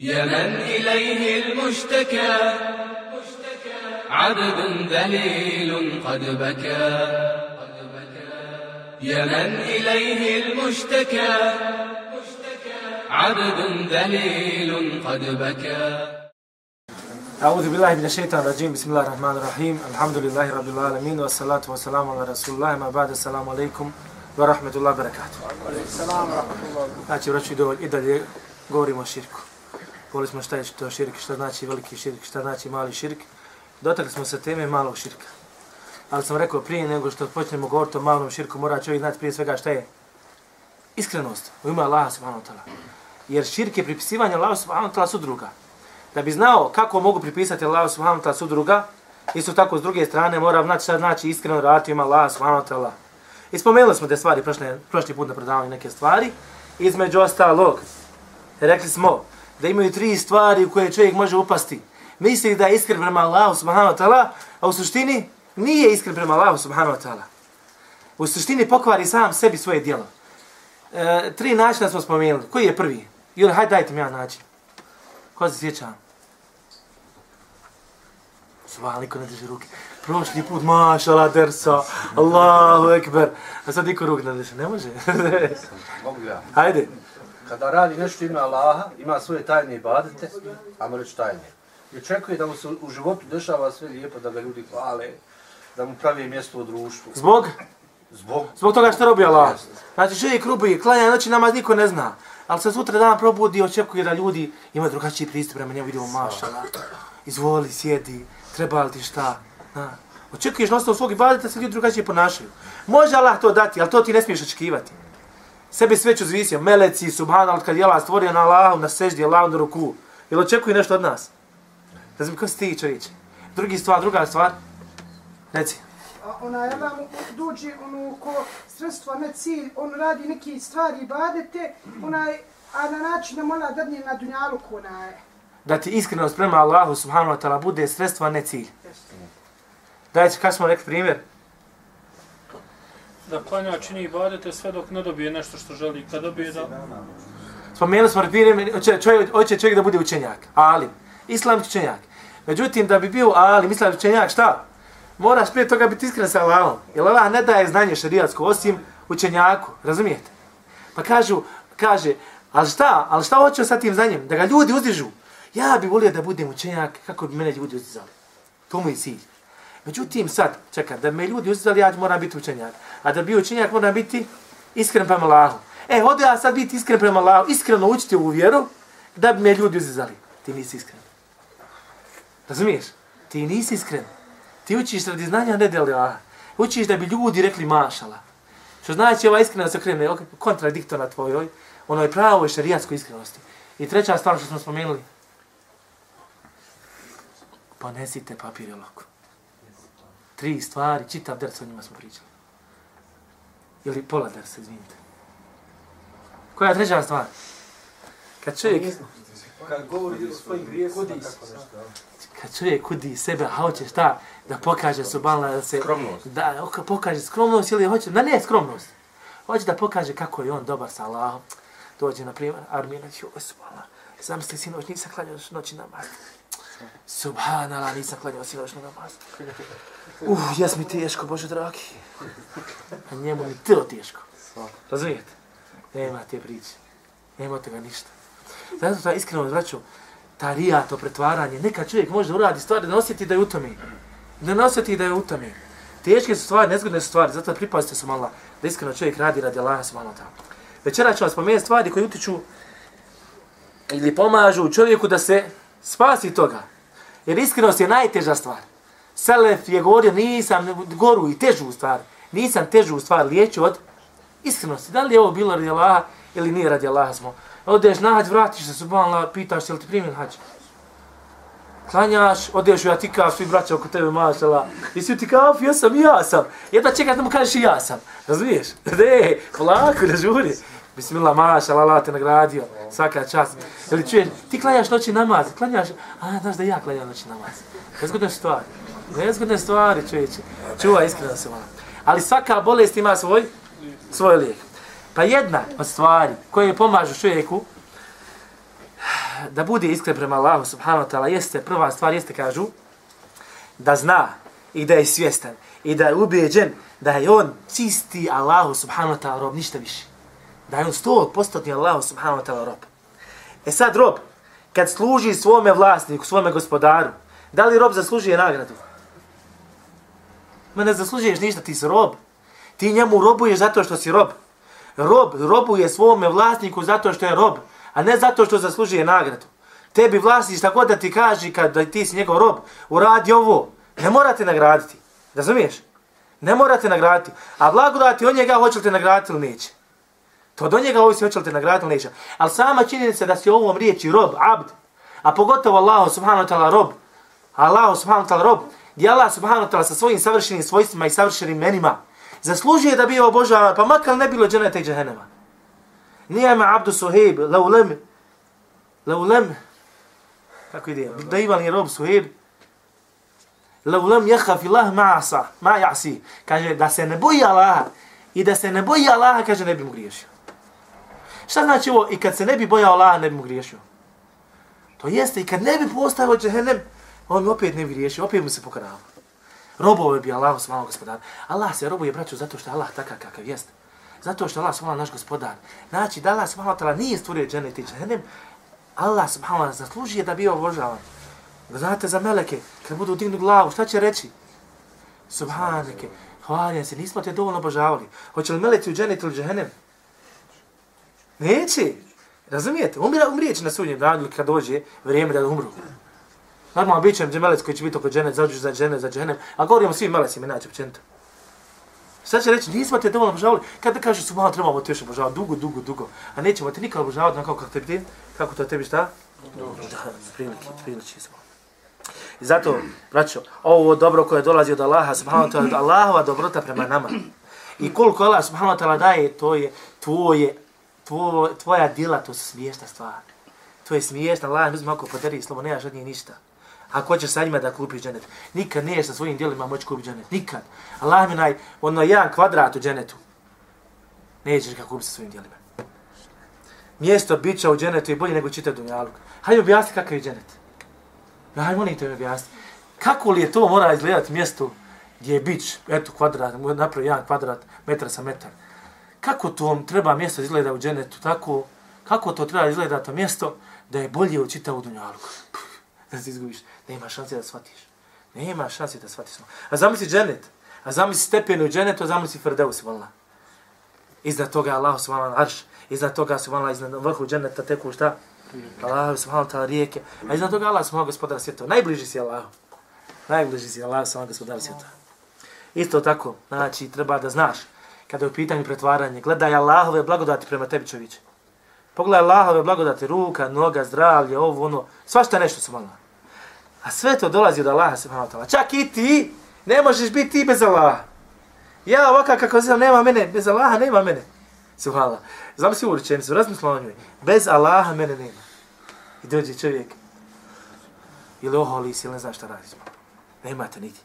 يا من إليه المشتكى. عبد ذليل قد بكى. يا من إليه المشتكى. عبد ذليل قد بكى. أعوذ بالله من الشيطان الرجيم. بسم الله الرحمن الرحيم. الحمد لله رب العالمين والصلاة والسلام على رسول الله. ما بعد السلام عليكم ورحمة الله وبركاته. Salam, rahmatullah. Znači, vraću i dovolj, i dalje govorimo o širku. Govorili smo šta je to širk, šta znači veliki širk, šta znači mali širk. Dotakli smo se teme malog širka. Ali sam rekao prije nego što počnemo govoriti o malom širku, mora čovjek znati prije svega šta je iskrenost u ime Allaha subhanahu wa ta'ala. Jer širk je pripisivanje Allaha subhanahu wa ta'ala sudruga. Da bi znao kako mogu pripisati Allaha subhanahu wa ta'ala sudruga, isto tako s druge strane mora znati šta znači iskreno raditi u ime Allaha subhanahu wa ta'ala. I spomenuli smo te stvari prošle, prošli put na predavanju neke stvari. Između ostalog, rekli smo da imaju tri stvari u koje čovjek može upasti. Misli da je iskren prema Allahu subhanahu wa ta'ala, a u suštini nije iskren prema Allahu subhanahu wa ta'ala. U suštini pokvari sam sebi svoje djelo. E, tri načina smo spomenuli. Koji je prvi? Ili hajde dajte mi ja način. Ko se sjeća? Sva, niko ne drži ruke. Prošli put, mašala dersa, Allahu ekber. A sad niko ruk ne drži, ne može? Mogu ja. Hajde. Kada radi nešto ima Allaha, ima svoje tajne ibadete, a reći tajne. I očekuje da mu se u životu dešava sve lijepo, da ga ljudi hvale, da mu pravi mjesto u društvu. Zbog? Zbog Zbog toga što robi Allah. Znači čovjek rubi, klanja noći namaz, niko ne zna. Ali se sutra dan probudi i očekuje da ljudi imaju drugačiji pristup prema njemu, vidimo mašala. Izvoli, sjedi, treba li ti šta. Na. Očekuješ na osnovu svog ibadeta se ljudi drugačije ponašaju. Može Allah to dati, ali to ti ne smiješ očekivati. Sebe sveću zvisio, meleci, subhanallah, kad je Allah stvorio na Allahu, na seždi, Allahu na ruku. Jel očekuje nešto od nas? Da znam, ko si ti čovječe? Drugi stvar, druga stvar. Reci. A ona je vam dođe ono ko sredstva ne cilj, on radi neki stvari badete, onaj, a na način da mola dadne na dunjalu ona je. da ti iskrenost prema Allahu subhanahu wa ta'ala bude sredstvo, ne cilj. Dajte, kako smo rekli primjer? Da klanja čini ibadete sve dok ne dobije nešto što želi. Kad dobije da... Spomenuli smo primjer, hoće čovjek, hoće čovjek da bude učenjak, alim, islamski učenjak. Međutim, da bi bio alim, islamski učenjak, šta? Moraš prije toga biti iskren sa Allahom. Jer Allah ne daje znanje šarijatsko osim učenjaku, razumijete? Pa kažu, kaže, ali šta, ali šta hoću sa tim znanjem? Da ga ljudi uzdižu. Ja bi volio da budem učenjak kako bi mene ljudi uzdizali. To mu je cilj. Međutim, sad, čekaj, da me ljudi uzdizali, ja moram biti učenjak. A da bi učenjak, moram biti iskren prema Allahu. E, ode ja sad biti iskren prema Allahu, iskreno učiti ovu vjeru, da bi me ljudi uzdizali. Ti nisi iskren. Razumiješ? Ti nisi iskren. Ti učiš radi znanja, ne deli Allah. Učiš da bi ljudi rekli mašala. Što znači ova iskrenost se krene kontradiktorna tvojoj, onoj pravoj šarijatskoj iskrenosti. I treća stvar što smo spomenuli. Ponesite papir i. Tri stvari, čitav derc o njima smo pričali. Ili pola dersa, izvinite. Koja je treća stvar? Kad čovjek, kad govori o svojim grijesima, kako nešto. kad čovjek kudi sebe, a hoće šta, da pokaže subhanallah, da se... Skromnost. Da, oka- pokaže skromnost ili hoće, da ne skromnost. Hoće da pokaže kako je on dobar sa Allahom. Dođe, na primjer, Armina, joj, subhanallah, zamisli sinoć, nisam klanjao noći namaz. Subhanallah, nisam klanjao sinoć namaz. Uh, jes mi teško, Bože dragi. A njemu je tilo teško. Razumijete? Nema te priče. Nema toga ništa. Zato ta iskreno vraću, ta rija, to pretvaranje, neka čovjek može da uradi stvari, da osjeti da je u tome. Da ne osjeti da je u tome. Teške su stvari, nezgodne su stvari, zato pripazite su malo da iskreno čovjek radi radi Allaha subhanahu wa ta'ala. Večera ću vam spomenuti stvari koje utiču ili pomažu čovjeku da se spasi toga. Jer iskrenost je najteža stvar. Selef je govorio, nisam goru i težu stvar, nisam težu stvar liječio od iskrenosti. Da li je ovo bilo radi Allaha ili nije radi Allaha smo. Odeš na hađ, vratiš se, subhanallah, pitaš se, li ti primjen hađ? Klanjaš, odeš u atikav, svi braća oko tebe, mašala. I svi ti kao, ja sam, ja sam. Jedva čekaj da mu kažeš i ja sam. Razumiješ? Ne, polako, ne žuri. Bismillah, mašala, Allah te nagradio. Svaka čast. Ili čuješ, ti klanjaš noći namaz, klanjaš, a znaš da ja klanjam noći namaz. Razgodna stvar. Nezgodne stvari, čovječe. Čuva iskreno se vam. Ali svaka bolest ima svoj, svoj lijek. Pa jedna od stvari koje pomažu čovjeku da bude iskren prema Allahu subhanahu wa ta'ala jeste, prva stvar jeste, kažu, da zna i da je svjestan i da je ubeđen da je on čisti Allahu subhanahu wa ta'ala rob, ništa više. Da je on sto postotni Allahu subhanahu wa ta'ala rob. E sad rob, kad služi svome vlasniku, svome gospodaru, da li rob zaslužuje nagradu? Ma ne zaslužuješ ništa, ti si rob. Ti njemu robuješ zato što si rob. Rob robuje svome vlasniku zato što je rob, a ne zato što zaslužuje nagradu. Tebi vlasnik šta god da ti kaže kad da ti si njegov rob, uradi ovo, ne morate nagraditi. Razumiješ? Ne morate nagraditi. A blagodati on njega hoće li te nagraditi ili neće. To do njega ovisi hoće li te nagraditi ili neće. Ali sama činjenica da si ovom riječi rob, abd, a pogotovo Allah subhanahu wa ta'ala rob, Allah subhanahu wa ta'ala rob, gdje Allah subhanahu wa ta'ala sa svojim savršenim svojstvima i savršenim imenima zaslužuje da bio obožavan, pa makar ne bilo dženeta i džehennema. Nijema abdu suhejb, laulem, laulem, kako ide, da ivan je rob suhejb, laulem jehaf ilah ma'asa, ma'jasi, kaže da se ne boji Allaha i da se ne boji Allaha, kaže ne bi mu griješio. Šta znači ovo, i kad se ne bi bojao Allaha, ne bi mu griješio? To jeste, i kad ne bi postao džehennem, on opet ne bi riješio, opet mu se pokarao. Robove bi Allah subhanahu gospodar. Allah se robuje braću zato što je Allah takav kakav jest. Zato što Allah subhanahu naš gospodar. Znači da Allah subhanahu ta'ala nije stvorio dženet i dženem, Allah subhanahu zaslužuje da bio obožavan. Znate za meleke, kad budu dignu glavu, šta će reći? Subhaneke, hvaljen se, nismo te dovoljno obožavali. Hoće li meleci u dženet ili dženem? Neće. Razumijete? Umira, umrijeće na sudnjem danu kad dođe vrijeme da umru. Normalno bit će melec koji će biti oko džene, zađu za džene, za džene, a govorimo svim melecima, inače općenito. Sad će reći, nismo te dovoljno obožavali, kada kažu su malo trebamo te još obožavati, dugo, dugo, dugo, a nećemo te nikad obožavati, na kako tebi, kako to tebi šta? Dobro. Da, prilike, smo. I zato, braćo, ovo dobro koje dolazi od Allaha, subhanahu wa ta'ala, Allahova dobrota prema nama. I koliko Allah, subhanahu wa ta'ala, daje, to je tvoje, tvoje, tvoja djela, to su smiješna stvar. To je smiješna, Allah, mi smo ako podari, slovo, nemaš od nje ništa. Ako hoćeš sa njima da kupiš dženet. Nikad nije sa svojim dijelima moći kupiti dženet. Nikad. Allah mi naj, ono jedan kvadrat u dženetu. Nećeš ga kupiti sa svojim dijelima. Mjesto bića u dženetu je bolje nego čitav dunjaluk. Hajde objasni kakav je dženet. Hajde molim te mi objasni. Kako li je to mora izgledati mjesto gdje je bić, eto kvadrat, napravi jedan kvadrat, metar sa metar. Kako to treba mjesto izgleda u dženetu, tako, kako to treba izgledati to mjesto da je bolje u čitavu dunjaluku da se izgubiš. Nema šanse da shvatiš. Nema šanse da shvatiš. A zamisli dženet. A zamisli stepenu u dženetu, a zamisli Ferdeus, vala. Iznad toga Allah subhanahu wa arš. Iznad toga subhanahu iznad vrhu dženeta teku šta? Allah subhanahu wa rijeke. A iznad toga Allah subhanahu gospodara svijeta. Najbliži si Allah. Najbliži si Allah subhanahu gospodara svijeta. Isto tako, znači, treba da znaš, kada je u pitanju pretvaranje, gledaj Allahove blagodati prema tebi čovječe. Pogledaj Allahove blagodati, ruka, noga, zdravlje, ovo, ono, svašta nešto su molila. A sve to dolazi od Allaha subhanahu wa ta'ala. Čak i ti ne možeš biti ti bez Allaha. Ja ovakav kako znam, nema mene, bez Allaha nema mene. Subhanallah. Znam si ovu rečenicu, razmislila o njoj. Bez Allaha mene nema. I dođe čovjek. Ili oholi si, ili ne znam šta radiš. Nemate niti.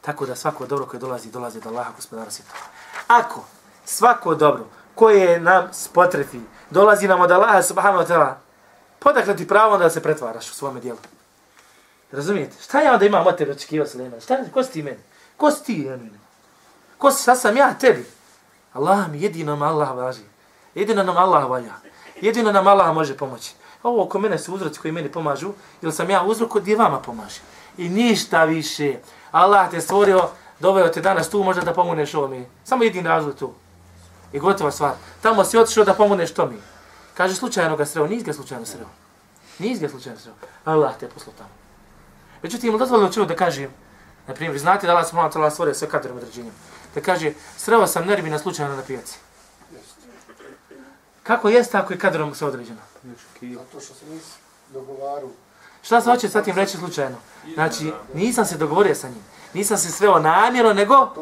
Tako da svako dobro koje dolazi, dolazi od Allaha gospodara svjetova. Ako svako dobro koje nam spotrefi, dolazi nam od Allaha subhanahu wa ta'ala, podakle ti pravo da se pretvaraš u svome dijelu. Razumijete? Šta ja onda imam od tebe očekivati Suleiman? Šta, ko si ti meni? Ko si ti meni? Ko si, šta sam ja tebi? Allah mi jedino nam Allah važi. Jedino nam Allah valja. Jedino nam Allah može pomoći. Ovo oko mene su uzroci koji meni pomažu, ili sam ja uzrok gdje vama pomaže. I ništa više. Allah te stvorio, doveo te danas tu, možda da pomogneš ovome. Samo jedin razlog tu. I gotova stvar. Tamo si otišao da pomogneš to mi. Kaže, slučajno ga sreo, nis ga slučajno sreo. Nis ga slučajno sreo. Allah te poslao tamo. Međutim, ili dozvoljeno čuo da kaže, na primjer, znate da Allah subhanahu ta'ala stvorio sve kadrom određenjem. Da kaže, sreo sam nervina slučajno na pijaci. Kako jeste ako je kadrom sve određeno? Zato što se nisi dogovaru. Šta se hoće sa tim reći slučajno? Znači, nisam se dogovorio sa njim. Nisam se sveo namjerno, nego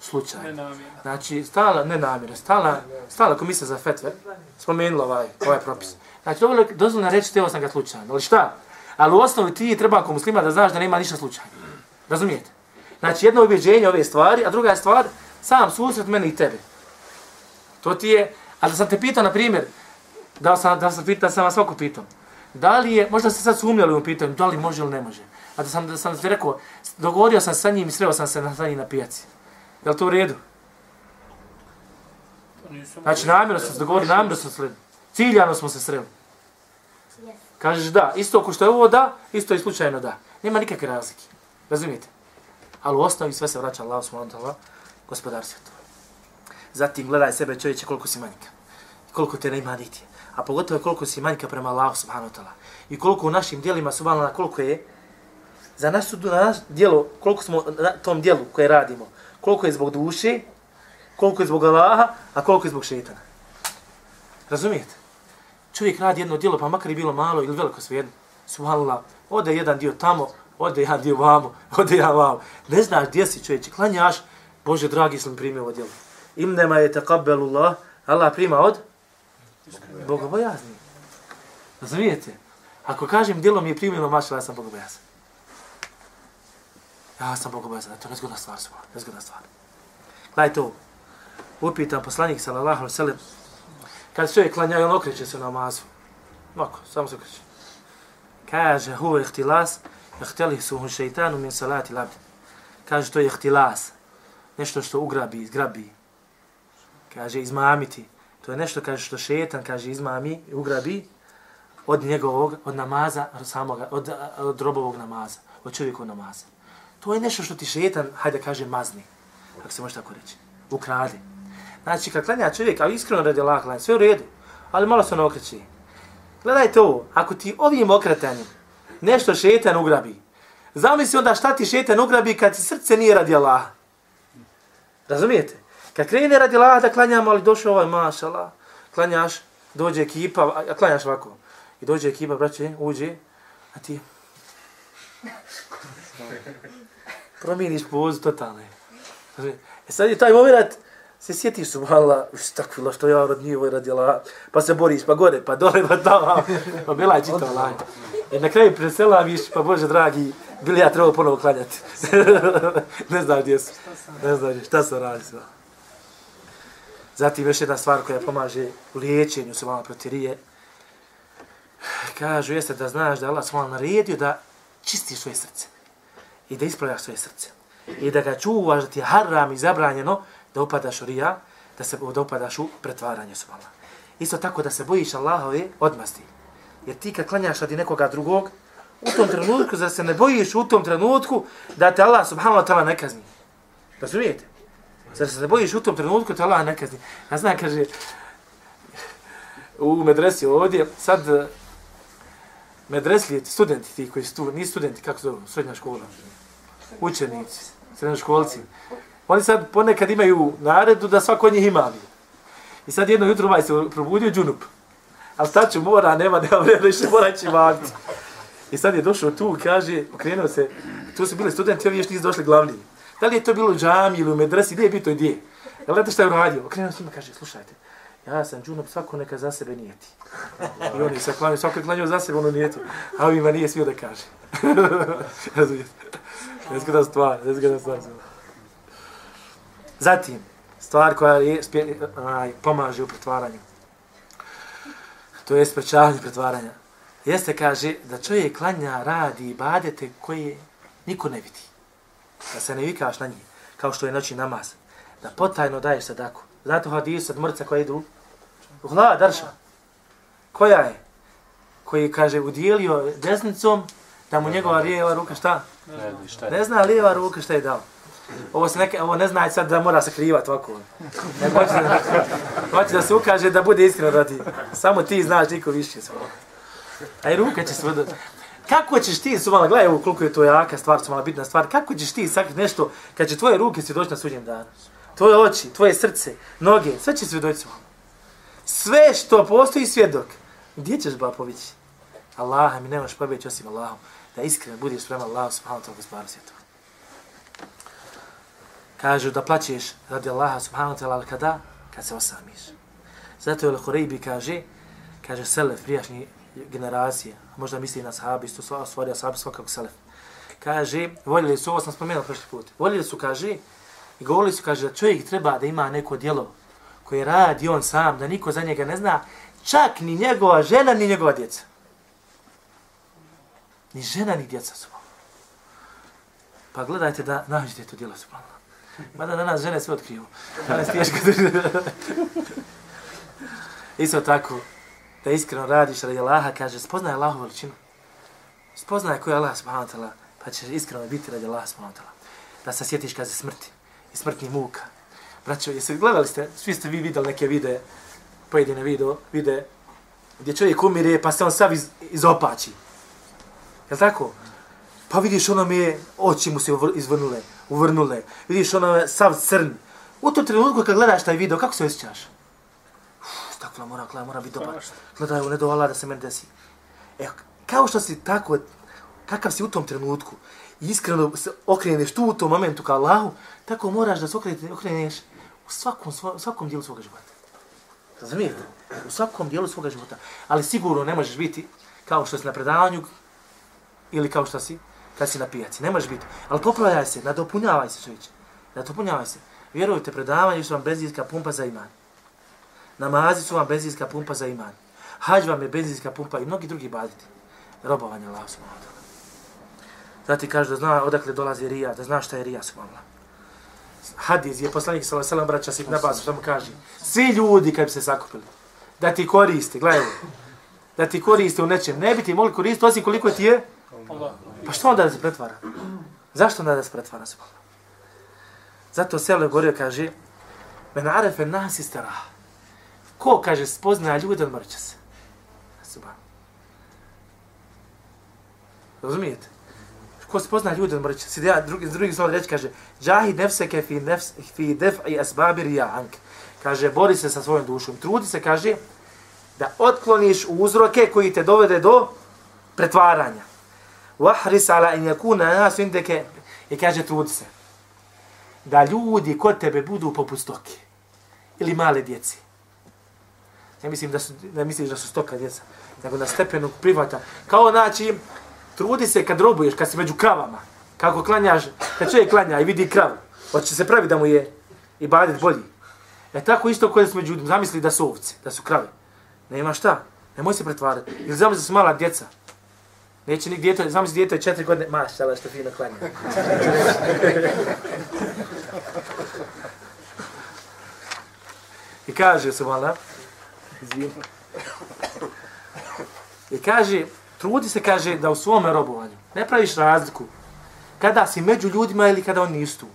slučajno. Znači, stala, ne namjerno, stala, stala komisija za fetve, spomenula ovaj, ovaj propis. Znači, dozvoljeno reći, teo sam ga slučajno. Ali šta? Ali u osnovi ti treba ako muslima da znaš da nema ništa slučajno. Razumijete? Znači, jedno objeđenje ove stvari, a druga stvar, sam susret meni i tebe. To ti je, a da sam te pitao, na primjer, Da sam, da sam pitao, sam vas svako pitao. Da li je, možda ste sad sumnjali u pitanju, da li može ili ne može. A da sam, da sam ti rekao, dogovorio sam sa njim i sreo sam se na, sa njim na pijaci. Je li to u redu? Znači, namjerno smo se dogovorili, namjerno smo se sreli. Ciljano smo se sreli. Kažeš da, isto ako što je ovo da, isto je slučajno da. Nema nikakve razlike. Razumijete? Ali u osnovi sve se vraća Allah subhanahu wa ta'ala, gospodar svjetova. Zatim gledaj sebe čovječe koliko si manjka. Koliko te nema niti. A pogotovo koliko si manjka prema Allahu subhanahu wa ta'ala. I koliko u našim dijelima subhanahu koliko je za naš su na naš dijelo, koliko smo na tom dijelu koje radimo, koliko je zbog duše, koliko je zbog Allaha, a koliko je zbog šetana. Razumijete? Čovjek radi jedno djelo, pa makar i bilo malo ili veliko svejedno. Subhanallah, ode jedan dio tamo, ode jedan dio vamo, ode ja vamo. Ne znaš gdje si čovječe, klanjaš, Bože dragi sam primio ovo djelo. Im nema je taqabbelu Allah, Allah prima od bogobojazni. Razumijete? Ako kažem djelo mi je primljeno, mašala, ja sam bogobojazan. Ja sam bogobojazan, to je nezgodna stvar, subhanallah, nezgodna stvar. Gledajte ovo. Upitan poslanik, sallallahu alaihi sallam, kad čovjek klanja, on okreće se na namazu. Mako, samo se okreće. Kaže, huve ihtilas, ihteli su hun šeitanu min salati labdi. Kaže, to je ihtilas. Nešto što ugrabi, zgrabi. Kaže, izmamiti. To je nešto, kaže, što šetan, kaže, izmami, ugrabi od njegovog, od namaza, od samoga, od, od robovog namaza, od čovjekovog namaza. To je nešto što ti šetan, hajde kaže, mazni. Ako se može tako reći. Ukradi. Znači, kad klanja čovjek, ali iskreno radi Allah, klanja, sve u redu, ali malo se ono okreće. Gledajte ovo, ako ti ovim okretanjem nešto šetan ugrabi, zamisli onda šta ti šetan ugrabi kad ti srce nije radi Allah. Razumijete? Kad krene radi Allah da klanjamo, ali došao ovaj mašala, klanjaš, dođe ekipa, a klanjaš ovako, i dođe ekipa, braće, uđe, a ti promijeniš pozu totalno. E sad je taj moment, se sjetiš subhanallah, takvila što ja rad nije ovaj radila, pa se boriš, pa gore, pa dole, pa tamo, pa bila je čito laj. I na kraju preselaviš, pa Bože dragi, bili ja trebao ponovo klanjati. ne znam gdje su, ne znam gdje, šta se radi sve. Zatim još jedna stvar koja pomaže u liječenju se vama protirije. Kažu jeste da znaš da Allah svala naredio da čistiš svoje srce i da ispravljaš svoje srce. I da ga čuvaš, da ti je haram i zabranjeno da upadaš u rija, da se da upadaš u pretvaranje subhala. Isto tako da se bojiš Allahove odmasti. Jer ti kad klanjaš radi nekoga drugog, u tom trenutku, da se ne bojiš u tom trenutku da te Allah subhanahu wa ta'ala ne kazni. Razumijete? Zar se ne bojiš u tom trenutku da te Allah ne kazni. Ja znam, kaže, u medresi ovdje, sad medreslije, studenti ti koji su tu, nisu studenti, kako se zove, srednja škola, učenici, srednjoškolci, Oni sad ponekad imaju naredu da svako od njih ima I sad jedno jutro ovaj se probudio džunup. A šta ću mora, nema, nema vremena, više mora će vagati. I sad je došao tu, kaže, okrenuo se, tu su bili studenti, ovi još nisu došli glavni. Da li je to bilo u džami ili u medresi, gdje je bio to gdje? Jel znate šta je uradio? Okrenuo se ima, kaže, slušajte, ja sam džunup, svako neka za sebe nijeti. I oni se klanju, svako je klanio za sebe, ono nijeti. A ovima nije smio da kaže. Razumijete? Nezgodan stvar, nezgodan stvar. Zatim, stvar koja je, spje, aj, pomaže u pretvaranju. To je sprečavanje pretvaranja. Jeste, kaže, da čovjek klanja, radi i badete koje niko ne vidi. Da se ne vikaš na njih, kao što je noći namaz. Da potajno daješ sadaku. Znate u hadisu od mrca koja idu? U hlava, darša. Koja je? Koji, kaže, udjelio desnicom, da mu njegova lijeva ruka šta? Ne, ne zna lijeva ruka šta je dao. Ovo, se neke, ovo ne zna sad da mora se krivati ovako. Ne hoće da, hoće da se ukaže da bude iskreno da ti. Samo ti znaš, niko više svoj. A i ruka će se Kako ćeš ti, su malo, gledaj ovo koliko je to jaka stvar, su malo bitna stvar, kako ćeš ti sakriti nešto kad će tvoje ruke se doći na sudnjem danu? Tvoje oči, tvoje srce, noge, sve će svjedoći vam. Sve što postoji svjedok, gdje ćeš ba povići? Mi nemaš pobjeći osim Allahom, da iskreno budeš prema Allahu subhanahu wa ta'ala gospodaru svjetova kažu da plaćeš radi Allaha subhanahu wa ta'ala kada? Kad se osamiš. Zato je Al-Hureybi kaže, kaže Selef, prijašnji generacije, možda misli na sahabi, isto stvari sahabi svakako Selef. Kaže, voljeli su, ovo sam spomenuo prošli put, voljeli su, kaže, i govorili su, kaže, da čovjek treba da ima neko djelo koje radi on sam, da niko za njega ne zna, Čak ni njegova žena, ni njegova djeca. Ni žena, ni djeca su. Pa gledajte da nađete to djelo su. Mada na nas žene sve otkriju. Danas teško Isto tako, da iskreno radiš radi Allaha, kaže, spoznaj Allahu veličinu. Spoznaj ko je Allah subhanahu wa ta'ala, pa ćeš iskreno biti radi Allaha subhanahu wa ta'ala. Da se sjetiš kaže smrti i smrtnih muka. Braćo, jeste gledali ste, svi ste vi videli neke videe, pojedine video, vide gdje čovjek umire pa se on sav iz, izopači. Je tako? Pa vidiš ono mi oči mu se izvrnule, uvrnule. Vidiš ono sav crn. U tom trenutku kad gledaš taj video, kako se osjećaš? Uf, tako mora, gledaj, mora biti dobar. Gledaj, ne do Allah da se meni desi. E, kao što si tako, kakav si u tom trenutku, iskreno se okreneš tu u tom momentu ka Allahu, tako moraš da se okreneš u svakom, svakom dijelu svoga života. Razumijete? U svakom dijelu svoga života. Ali sigurno ne možeš biti kao što si na predavanju ili kao što si kad si na pijaci. Ne možeš biti. Ali popravljaj se, nadopunjavaj se čovječe. Nadopunjavaj se. Vjerujte, predavanje su vam benzinska pumpa za iman. Namazi su vam benzinska pumpa za iman. Hađ vam je benzinska pumpa i mnogi drugi baditi. Robovanje Allah subhanahu Zati kaže da zna odakle dolazi rija, da zna šta je rija subhanahu Hadis je poslanik sallallahu alejhi ve sellem braća Ibn Abbas što mu kaže svi ljudi kad bi se sakupili da ti koriste gledaj da ti koriste u nečem ne bi ti mogli koristiti osim koliko ti je pa što onda da se pretvara? Zašto onda da se pretvara se zato selo govorio kaže men arefe nas istara ko kaže spozna ljude odmrće se. Subhan razumijete ko spozna ljude od mrće. Sidi ja drugi, drugi slova reći, kaže, džahi nefseke fi, nefs, fi def i asbabir ja ank. Kaže, bori se sa svojom dušom. Trudi se, kaže, da otkloniš uzroke koji te dovede do pretvaranja. Wahris ala in yakuna nas indeke i kaže trudi se da ljudi kod tebe budu poput stoke ili male djeci. Ne mislim da su ne misliš da su stoka djeca, nego na stepenu privata. Kao znači trudi se kad robuješ, kad si među kravama, kako klanjaš, kad čovjek klanja i vidi kravu, hoće se pravi da mu je i badet bolji. E tako isto koje smo među ljudima, zamisli da su ovce, da su krave. Nema šta, nemoj se pretvarati. Ili zamisli da su mala djeca. Neće ni djeto, zamisli djeto je četiri godine, maš, ali što fino klanja. I kaže se mala, I kaže, Trudi se, kaže, da u svome robovanju ne praviš razliku kada si među ljudima ili kada oni nisu tu.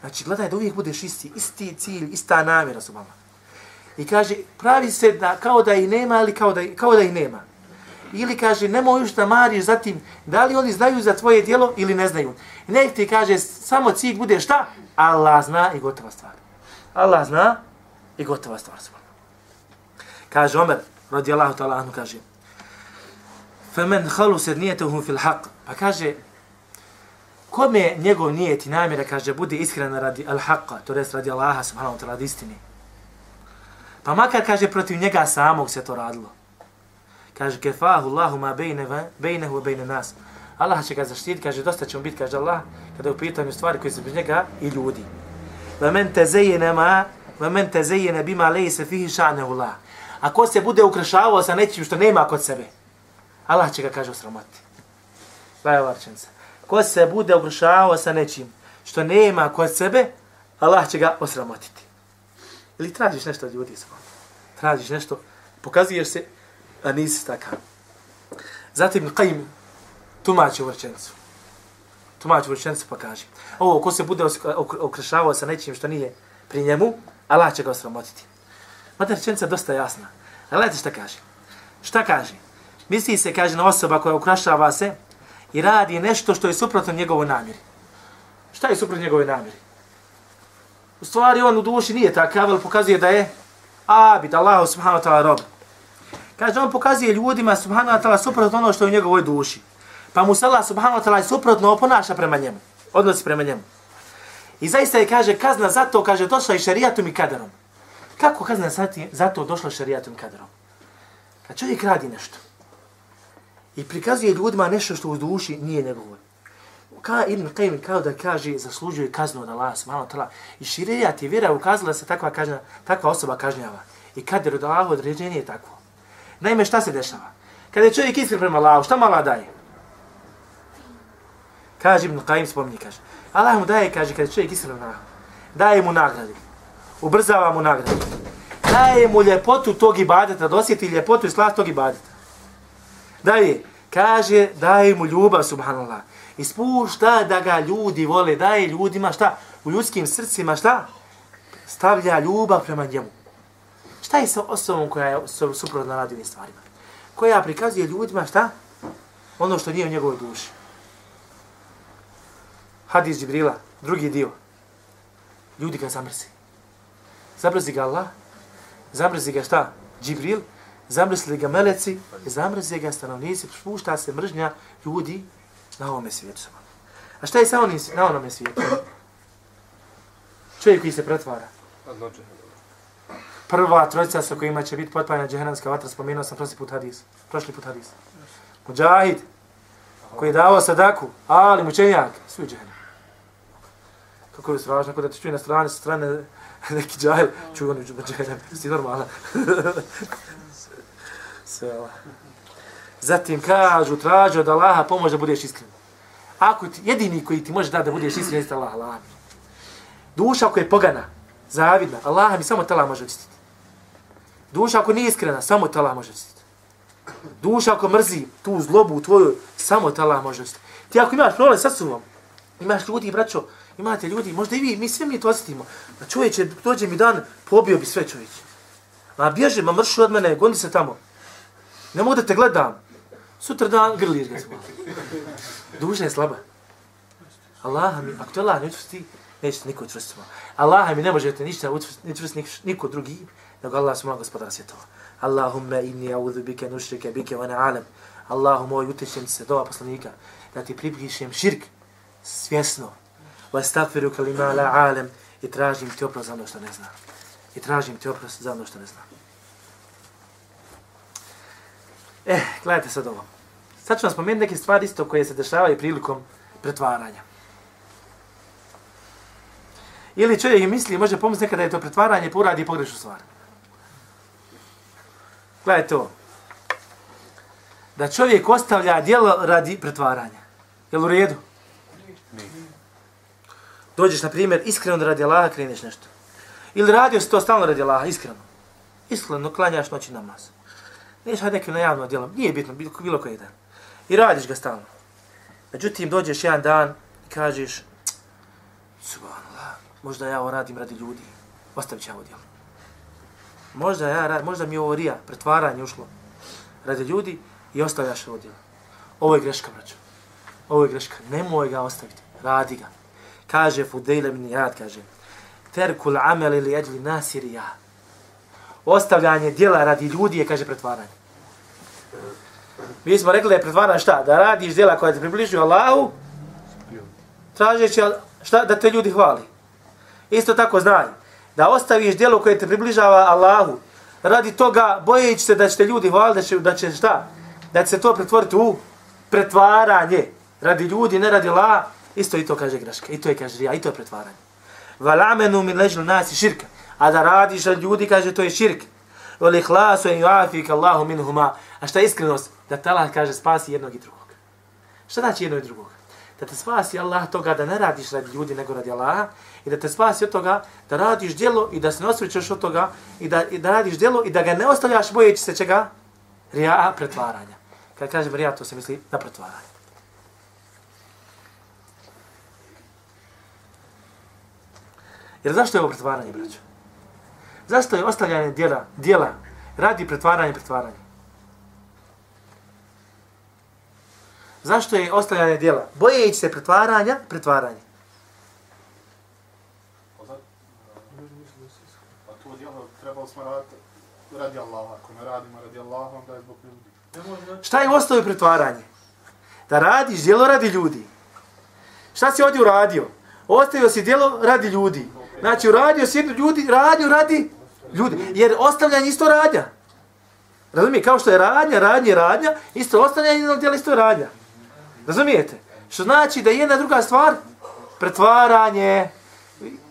Znači, gledaj da uvijek budeš isti, isti cilj, ista namjera su vama. I kaže, pravi se da kao da i nema, ali kao da, kao da i nema. Ili kaže, nemoj još da mariš za tim, da li oni znaju za tvoje dijelo ili ne znaju. Nek ti kaže, samo cilj bude šta? Allah zna i gotova stvar. Allah zna i gotova stvar. Kaže Omer, radijallahu ta'ala, kaže, فمن خلصت نيته في الحق. Pa kaže kome njegov nijet i namjera kaže bude iskren radi al-haqqa to jest radi Allaha subhanahu wa ta'ala istine. Pa makar kaže protiv njega samog se to radilo. Kaže kefahu Allahu ma bayna bayna wa bayna nas. Allah će ga zaštiti kaže dosta će mu biti kaže Allah kada je u pitanju stvari koje su bez njega i ljudi. wa man tazayyana ma wa man tazayyana bima laysa fihi sha'nuhu Allah ako se bude ukrašavao sa nečim što nema kod sebe Allah će ga kaže osramoti. Daj. Ko se bude ogrušavao sa nečim što nema kod sebe, Allah će ga osramotiti. Ili tražiš nešto od ljudi svoj. Tražiš nešto, pokazuješ se, a nisi takav. Zatim Qajim tumači u. Tumači u vrčencu pa kaže. Ovo, ko se bude okrešavao sa nečim što nije pri njemu, Allah će ga osramotiti. Mada rečenica dosta jasna. Ali gledajte šta kaže. Šta kaže? Misli se, kaže, na osoba koja ukrašava se i radi nešto što je suprotno njegovoj namjeri. Šta je suprotno njegovoj namjeri? U stvari, on u duši nije takav, ali pokazuje da je abid, Allah subhanahu wa ta'ala rob. Kaže, on pokazuje ljudima subhanahu wa ta'ala suprotno ono što je u njegovoj duši. Pa mu se Allah subhanahu wa ta'ala suprotno oponaša prema njemu. Odnosi prema njemu. I zaista je, kaže, kazna zato, kaže, došla i šarijatom i kaderom. Kako kazna zato došla šarijatom i kaderom? Kad čovjek radi nešto, i prikazuje ljudima nešto što u duši nije njegovo. Ka Ibn Qayyim kao da kaže zaslužuje kaznu od Allaha subhanahu wa i širijat ti vjera ukazala se takva kažnja, takva osoba kažnjava. I kad je od određenje je takvo. Naime, šta se dešava? Kada je čovjek iskren prema Allahu, šta mala daje? Kaže Ibn Qaim spomni, kaže. Allah mu daje, kaže, kada je čovjek iskren prema Allahu, daje mu nagradu. Ubrzava mu nagradu. Daje mu ljepotu tog ibadeta, da osjeti ljepotu i slast tog ibadeta. Dalje, kaže, daje mu ljubav, subhanallah. Ispušta da ga ljudi vole, daje ljudima šta? U ljudskim srcima šta? Stavlja ljubav prema njemu. Šta je sa osobom koja je suprotna radi ovim stvarima? Koja prikazuje ljudima šta? Ono što nije u njegovoj duši. Hadis Džibrila, drugi dio. Ljudi ga zamrzi. Zamrzi ga Allah, zamrzi ga šta? Džibril, zamrzi ga meleci, zamrzi ga stanovnici, spušta se mržnja ljudi na ovome svijetu. A šta je sa onim na onome svijetu? Čovjek koji se pretvara. Prva trojica sa kojima će biti potpanja džehenamska vatra, spomenuo sam prošli put hadis. Prošli put hadis. Mujahid, koji je davao sadaku, ali mučenjak, svi u džehenam. Kako je strašno, ako da te čuje na strane, sa strane neki džahil, čuje oni u džehenam, si normalna. Sve Zatim kažu, traži od Allaha pomoć da budeš iskren. Ako ti, jedini koji ti može da da budeš iskren, jeste Allah, Allah. Duša ako je pogana, zavidna, Allah mi samo tala može očistiti. Duša ako nije iskrena, samo tala može očistiti. Duša ako mrzi tu zlobu u tvoju, samo tala može očistiti. Ti ako imaš problem sa sobom, imaš ljudi, braćo, imate ljudi, možda i vi, mi sve mi to osjetimo. Ma čovječe, dođe mi dan, pobio bi sve čovječe. Ma bježe, ma mršu od mene, gondi se tamo. Ne mogu da te gledam. Sutra dan grliš ga smo. Duša je slaba. Allah mi, ako te Allah ne učvrsti, neće niko učvrstiti. Allah mi ne može te ništa učvrstiti niko drugi, nego Allah smo gospodara svjetova. Allahumma inni a'udhu bika nushrika bika wa na'alam. Allahu moj utječem se dova poslanika da ti pripišem širk svjesno. Wa astaghfiru kalima la alam i tražim ti oprost za ono što ne znam. I tražim ti oprost za ono što ne znam. Eh, gledajte sad ovo. Sad ću vam spomenuti neke stvari isto koje se dešavaju prilikom pretvaranja. Ili čovjek misli, može pomisliti nekada je to pretvaranje, pa uradi pogrešnu stvar. Gledajte ovo. Da čovjek ostavlja dijelo radi pretvaranja. Jel u redu? Dođeš, na primjer, iskreno da radi Allaha, kreneš nešto. Ili radio si to stalno radi Allaha, iskreno. Iskreno, klanjaš noći namaz. Neš hajde nekim na javno djelom, nije bitno, bilo koji dan. I radiš ga stalno. Međutim, dođeš jedan dan i kažeš, subhanallah, možda ja ovo radim radi ljudi, ostavit ću ovo djelo. Možda, ja, možda mi ovo rija, pretvaranje ušlo radi ljudi i ostavljaš ovo djelo. Ovo je greška, braćo. Ovo je greška. Nemoj ga ostaviti. Radi ga. Kaže Fudejle min jad, kaže. Terkul amel ili jeđli nasiri ja. Ostavljanje djela radi ljudi je, kaže, pretvaranje. Mi smo rekli da je pretvaranje šta? Da radiš djela koja te približuju Allahu, tražeći šta? Da te ljudi hvali. Isto tako znaj. Da ostaviš djelo koje te približava Allahu, radi toga bojeći se da će te ljudi hvali, da će, da će šta? Da će se to pretvoriti u pretvaranje. Radi ljudi, ne radi Allah, isto i to kaže greška. I to je kaže rija, i to je pretvaranje. Valamenu min ležil nasi širka. A da radiš od ljudi, kaže, to je širk. Vol ihlasu en juafik Allahu minhuma. A šta je iskrenost? Da te Allah kaže spasi jednog i drugog. Šta znači jednog i drugog? Da te spasi Allah toga da ne radiš radi ljudi nego radi Allaha i da te spasi od toga da radiš djelo i da se ne osvrćaš od toga i da, i da radiš djelo i da ga ne ostavljaš bojeći se čega? Rija pretvaranja. Kad kažem rija, to se misli na pretvaranje. Jer zašto je ovo pretvaranje, braćo? Zašto je ostavljanje dijela, dijela radi pretvaranje pretvaranje? Zašto je ostavljanje dijela? Bojeći se pretvaranja, pretvaranje. Pa to dijelo trebalo smo raditi radi Allaha. Ako ne radimo radi Allaha, onda je zbog ljudi. Šta je ostavio pretvaranje? Da radiš dijelo radi ljudi. Šta si ovdje uradio? Ostavio si dijelo radi ljudi. Znači, uradio si ljudi, radio radi ljudi. Jer ostavljanje isto radnja. Razumije? Kao što je radnja, radnja, radnja, isto ostavljanje jednog djela isto je radnja. Razumijete? Što znači da jedna druga stvar, pretvaranje,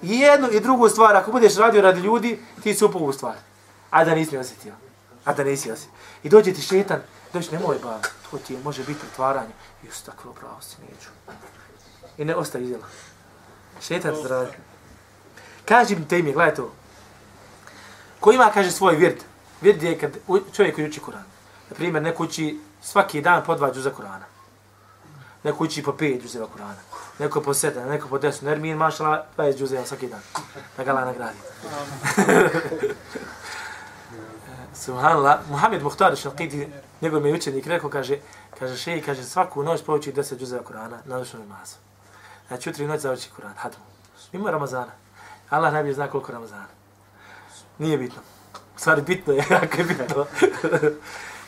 jednu i drugu stvar, ako budeš radio radi ljudi, ti si upao u stvar. A da nisi osjetio. a da nisi osjetio. I dođe ti šetan, dođe, nemoj ba, to ti je, može biti pretvaranje. I su pravo si, neću. I ne ostaje izdjela. Šetan zdravi. Kaži mi te ime, gledaj to. Ko ima, kaže, svoj vird. Vird je kad čovjek koji uči Kur'an. Na primjer, neko uči svaki dan po dva džuza Kur'ana. Neko uči po pet džuzeva Kur'ana. Neko po sedam, neko po desu. Nermin, mašala, 20 džuzeva svaki dan. Da ga Allah nagradi. Subhanallah, Muhammed Muhtar Šalqidi, njegov mi učenik, rekao, kaže, kaže, šeji, kaže, svaku noć prouči 10 džuzeva Kur'ana na noćnom namazu. Znači, jutri i noć završi Kur'an, hadmu. Mimo Ramazana. Allah najbolje zna koliko Ramazana. Nije bitno. U stvari, bitno je, jako je bitno.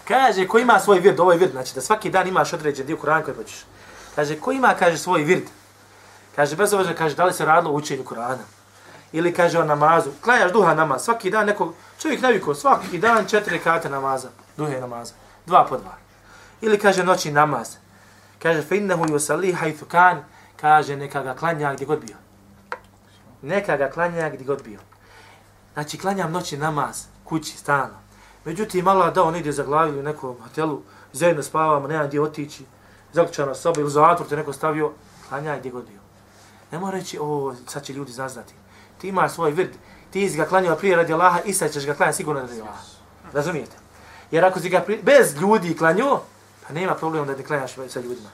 kaže, ko ima svoj vird, ovo je vird, znači da svaki dan imaš određen dio Kur'ana koji hoćeš. Kaže, ko ima, kaže, svoj vird. Kaže, bez obzira, kaže, da li se radilo učenju Kur'ana. Ili kaže o namazu. Klanjaš duha namaz. Svaki dan neko, čovjek navikao, svaki dan četiri kate namaza. Duhe namaza. Dva po dva. Ili kaže noći namaz. Kaže, fe innehu yusalli haythu kan. Kaže, neka ga klanja gdje god bio. Neka ga klanja gdje god bio. Znači, klanjam noći namaz, kući, stalno. Međutim, malo da on ide za glavi u nekom hotelu, zajedno spavamo, nema gdje otići, zaključana soba ili zatvor te neko stavio, klanjaj gdje god bio. Ne mora reći, o, sad će ljudi zaznati. Ti imaš svoj vird, ti si ga klanjao prije radi Allaha i sad ćeš ga klanjati sigurno radi Allaha. Razumijete? Jer ako si ga prije, bez ljudi klanjao, pa nema problema da ne klanjaš sa ljudima.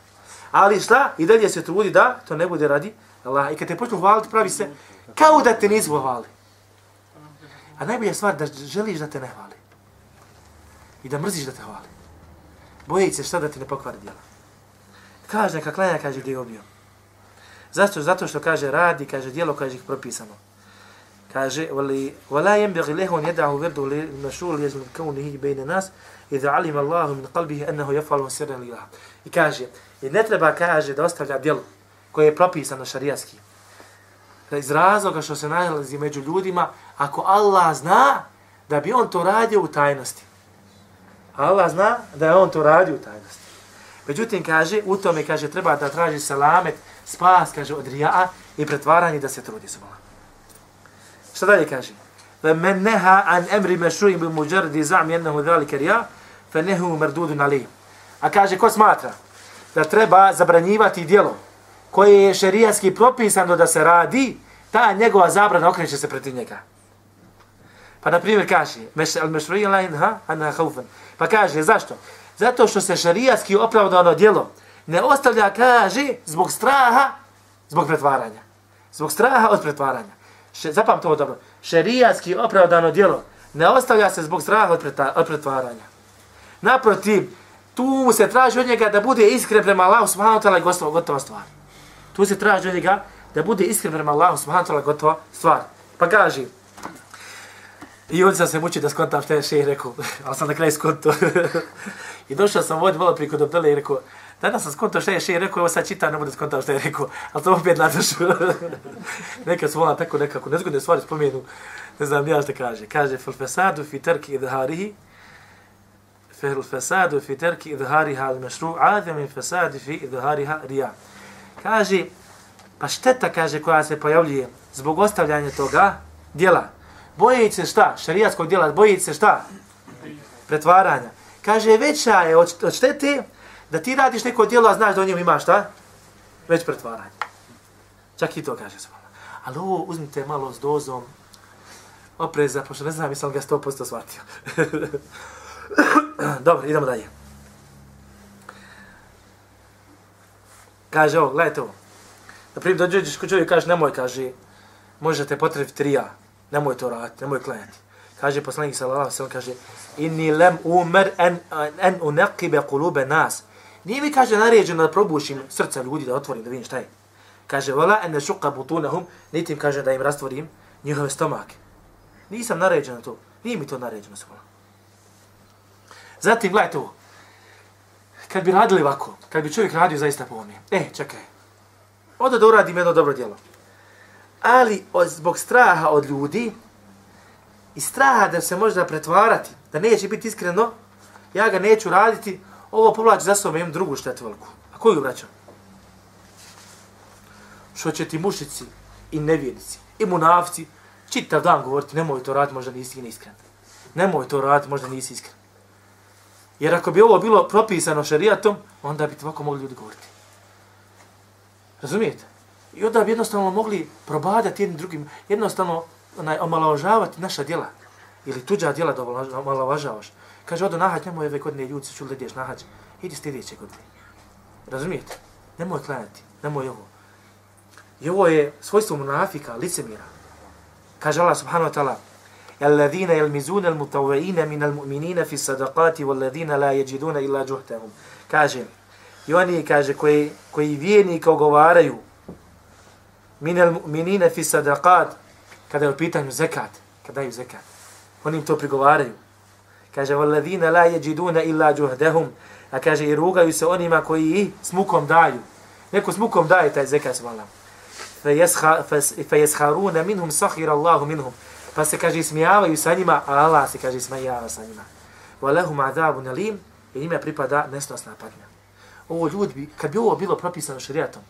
Ali šta? I dalje se trudi da to ne bude radi Allaha. I kad te počnu hvaliti, pravi se kao da te nisu hvali. A najbolja stvar da želiš da te ne hvali. I da mrziš da te hvali. Boji se šta da ti ne pokvari djela. Kaže, neka klanja, kaže gdje je obio. Zašto? Zato što kaže radi, kaže djelo kaže ih propisano. Kaže, wali wala yanbaghi lahu an yad'u wirdu lil-mashhur yajm kawnihi nas idha alim Allah min qalbihi annahu yaf'alu sirran lillah. I kaže, i ne treba kaže da ostavlja djelo koje je propisano šarijatski Iz razloga što se nalazi među ljudima, ako Allah zna da bi on to radio u tajnosti. Allah zna da je on to radio u tajnosti. Međutim, kaže, u tome, kaže, treba da traži selamet, spas, kaže, od rija'a i pretvaranje da se trudi s Allah. Šta dalje kaže? فَمَنْ نَهَا عَنْ أَمْرِ مَشْرُوِمْ بِمُجَرْدِ زَعْمِ يَنَّهُ ذَلِكَ رِيَا فَنَهُ مَرْدُودٌ عَلِيهِ A kaže, ko smatra da treba zabranjivati dijelo koje je šerijatski propisano da se radi, ta njegova zabrana okreće se protiv njega. Pa na primjer kaže, meš, al mešruija la inha, anha haufen. Pa kaže, zašto? Zato što se šarijatski opravdano djelo ne ostavlja, kaže, zbog straha, zbog pretvaranja. Zbog straha od pretvaranja. Še, zapam to dobro. Šerijatski opravdano djelo ne ostavlja se zbog straha od, preta, od pretvaranja. Naprotiv, tu se traži od njega da bude iskren prema Allahu subhanahu wa ta'ala i gotova stvar. Tu se traži od njega da bude iskren prema Allahu subhanahu wa ta'ala gotova stvar. Pa kaže, I ovdje sam se mučio da skontam što je šeji rekao, ali sam na kraju skonto. I došao sam ovdje malo priko dobele i rekao, danas sam skonto što je šeji rekao, evo sad čitam, ne bude skontam što je rekao, ali to opet nadošao. Neka su vola tako nekako nezgodne stvari spomenu, ne znam ja što kaže. Kaže, fil fesadu fi terki idharihi, fil fesadu fi terki idhariha al mešru, adem in fesadi fi idhariha rija. Kaže, pa šteta, kaže, koja se pojavljuje zbog ostavljanja toga dijela, bojeći se šta? Šarijatskog djela, bojeći se šta? Pretvaranja. Kaže, veća je od, štete da ti radiš neko djelo, a znaš da u njemu imaš šta? Već pretvaranje. Čak i to kaže se. Ali ovo uzmite malo s dozom opreza, pošto ne znam, mislim ga 100% shvatio. Dobro, idemo dalje. Kaže ovo, gledajte ovo. Na primjer, dođeš kod čovjek kaže, nemoj, kaže, možete potrebiti trija, nemoj to raditi, nemoj klanjati. Kaže poslanik sallallahu alejhi ve sellem kaže inni lam umar an an unaqiba qulub nas. Nije mi kaže naređeno da probušim srca ljudi da otvorim da vidim šta je. Kaže wala an shuqa butunahum, niti im kaže da im rastvorim njihove stomake. Nisam naređeno to. Nije mi to naređeno samo. Zatim gledajte ovo. Kad bi radili ovako, kad bi čovjek radio zaista po ovome, e, čekaj, onda da uradim jedno dobro djelo ali od, zbog straha od ljudi i straha da se možda pretvarati, da neće biti iskreno, ja ga neću raditi, ovo povlači za sobom, jednu drugu štetu veliku. A koju vraćam? Što će ti mušici i nevjernici i munavci čitav dan govoriti, nemoj to raditi, možda nisi iskren. Nemoj to raditi, možda nisi iskren. Jer ako bi ovo bilo propisano šarijatom, onda bi ovako mogli ljudi govoriti. Razumijete? I onda bi jednostavno mogli probadati jednim drugim, jednostavno onaj, omalovažavati naša djela. Ili tuđa djela da omalovažavaš. Kaže, odo nahać, nemoj ove godine ljudi se čuli da ideš nahać. Idi sljedeće godine. Razumijete? Nemoj klanjati, nemoj ovo. I ovo je svojstvo munafika, licemira. Kaže Allah subhanahu wa ta'ala, الذين يلمزون المتوعين من المؤمنين في الصدقات والذين لا يجدون إلا جهتهم kaže i oni kaže koji koji vijenika ogovaraju minel al fi sadaqat kada je u pitanju zekat kada je zekat oni im to prigovaraju kaže walladina la yajiduna illa juhdahum a kaže i rugaju se onima koji ih smukom daju neko smukom daje taj zekat svala. fa yaskharuna minhum sakhira Allah minhum Pa se kaže smijavaju sa njima, a Allah se kaže smijava sa njima. Wa lahum adabu nalim, i njima pripada nesnosna patnja. Ovo ljudi bi, kad bi ovo bilo propisano šarijatom,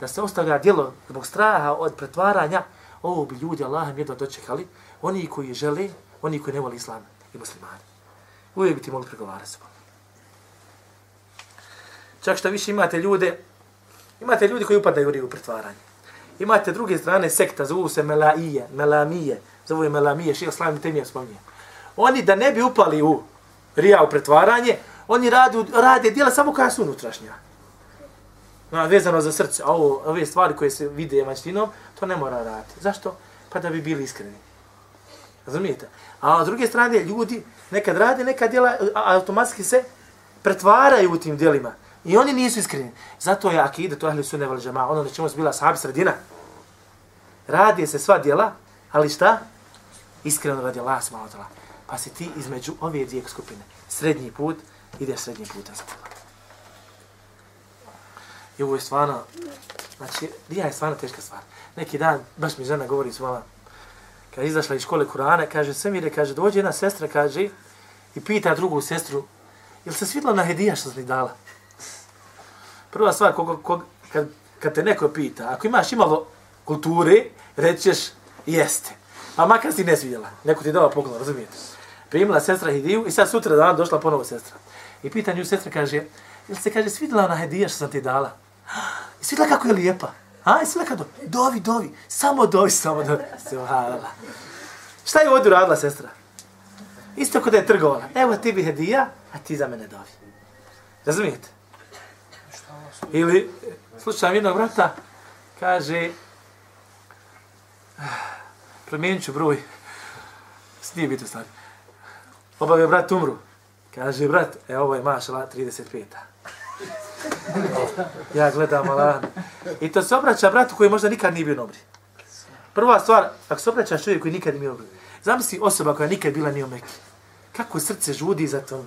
da se ostavlja djelo zbog straha od pretvaranja, ovo bi ljudi Allahem jedno dočekali, oni koji žele, oni koji ne voli islam i muslimani. Uvijek bi ti mogli pregovarati se. Čak što više imate ljude, imate ljudi koji upadaju u pretvaranje. Imate druge strane sekta, zovu se Melaije, Melamije, zovu je Melamije, šio slavim temija spominje. Oni da ne bi upali u rija u pretvaranje, oni rade, rade dijela samo koja su unutrašnja. No, vezano za srce, a ovo, ove stvari koje se vide maćtinom, to ne mora raditi. Zašto? Pa da bi bili iskreni. Razumijete? A s druge strane, ljudi nekad rade, nekad djela, automatski se pretvaraju u tim djelima. I oni nisu iskreni. Zato je akide, to ahli sunne val džama, ono na čemu su bila sahabi sredina. Radi se sva djela, ali šta? Iskreno radi Allah subhanahu Pa si ti između ove dvije skupine. Srednji put, ide srednji put. I ovo je stvarno, znači, dija je stvarno teška stvar. Neki dan, baš mi žena govori s vama, kad je izašla iz škole Kurana, kaže, sve mi kaže, dođe jedna sestra, kaže, i pita drugu sestru, jel se svidla na hedija što si dala? Prva stvar, kog, kog, kad, kad te neko pita, ako imaš imalo kulture, rećeš, jeste. A makar si ne svidjela, neko ti dao poklon, razumijete? Primila sestra hediju i sad sutra dan došla ponovo sestra. I pita nju sestra, kaže, jel se, kaže, svidjela ona hedija što sam ti dala? I svidjela kako je lijepa? A, i svidjela kako? Dovi, dovi, samo dovi, samo dovi. Subhanallah. Šta je ovdje radila sestra? Isto kod je trgovala. Evo ti bi hedija, a ti za mene dovi. Razumijete? Ili, slučajam jednog brata, kaže, ah, promijenit ću broj, nije biti stvari obavio brat umru. Kaže, brat, e, ovo je mašala 35-a. ja gledam, Allah. I to se obraća bratu koji možda nikad nije bio nobri. Prva stvar, ako se obraćaš čovjek koji nikad nije bio nobri, zamisli osoba koja nikad bila nije omeki. Kako srce žudi za to?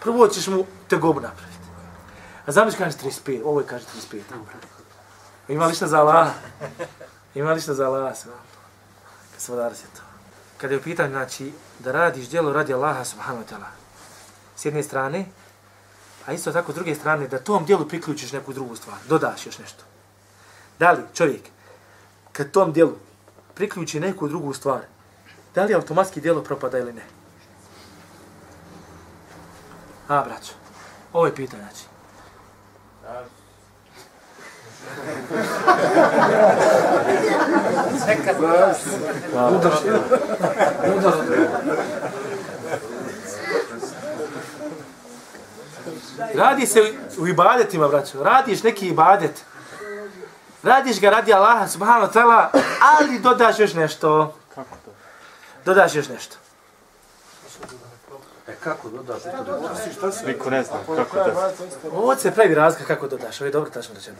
Prvo ćeš mu tegobu napraviti. A zamisli kaže 35, ovo je kaže 35. Ima li šta za Allah? Ima li šta za Allah? Gospodar se to. Kada je u pitanju, znači, da radiš djelo radi Allaha subhanahu wa ta'ala. S jedne strane, a isto tako s druge strane, da tom djelu priključiš neku drugu stvar, dodaš još nešto. Da li čovjek, kad tom djelu priključi neku drugu stvar, da li automatski djelo propada ili ne? A, braćo, ovo je pitanje, znači. Radi se u ibadetima, braćo. Radiš neki ibadet. Radiš ga radi Allaha subhanahu wa ta'ala, ali dodaš još nešto. Kako to? Dodaš još nešto. Kako dodaš? Niko ne zna kako da. Ovo se pravi razlika kako dodaš. Ovo je dobro tačno rečeno.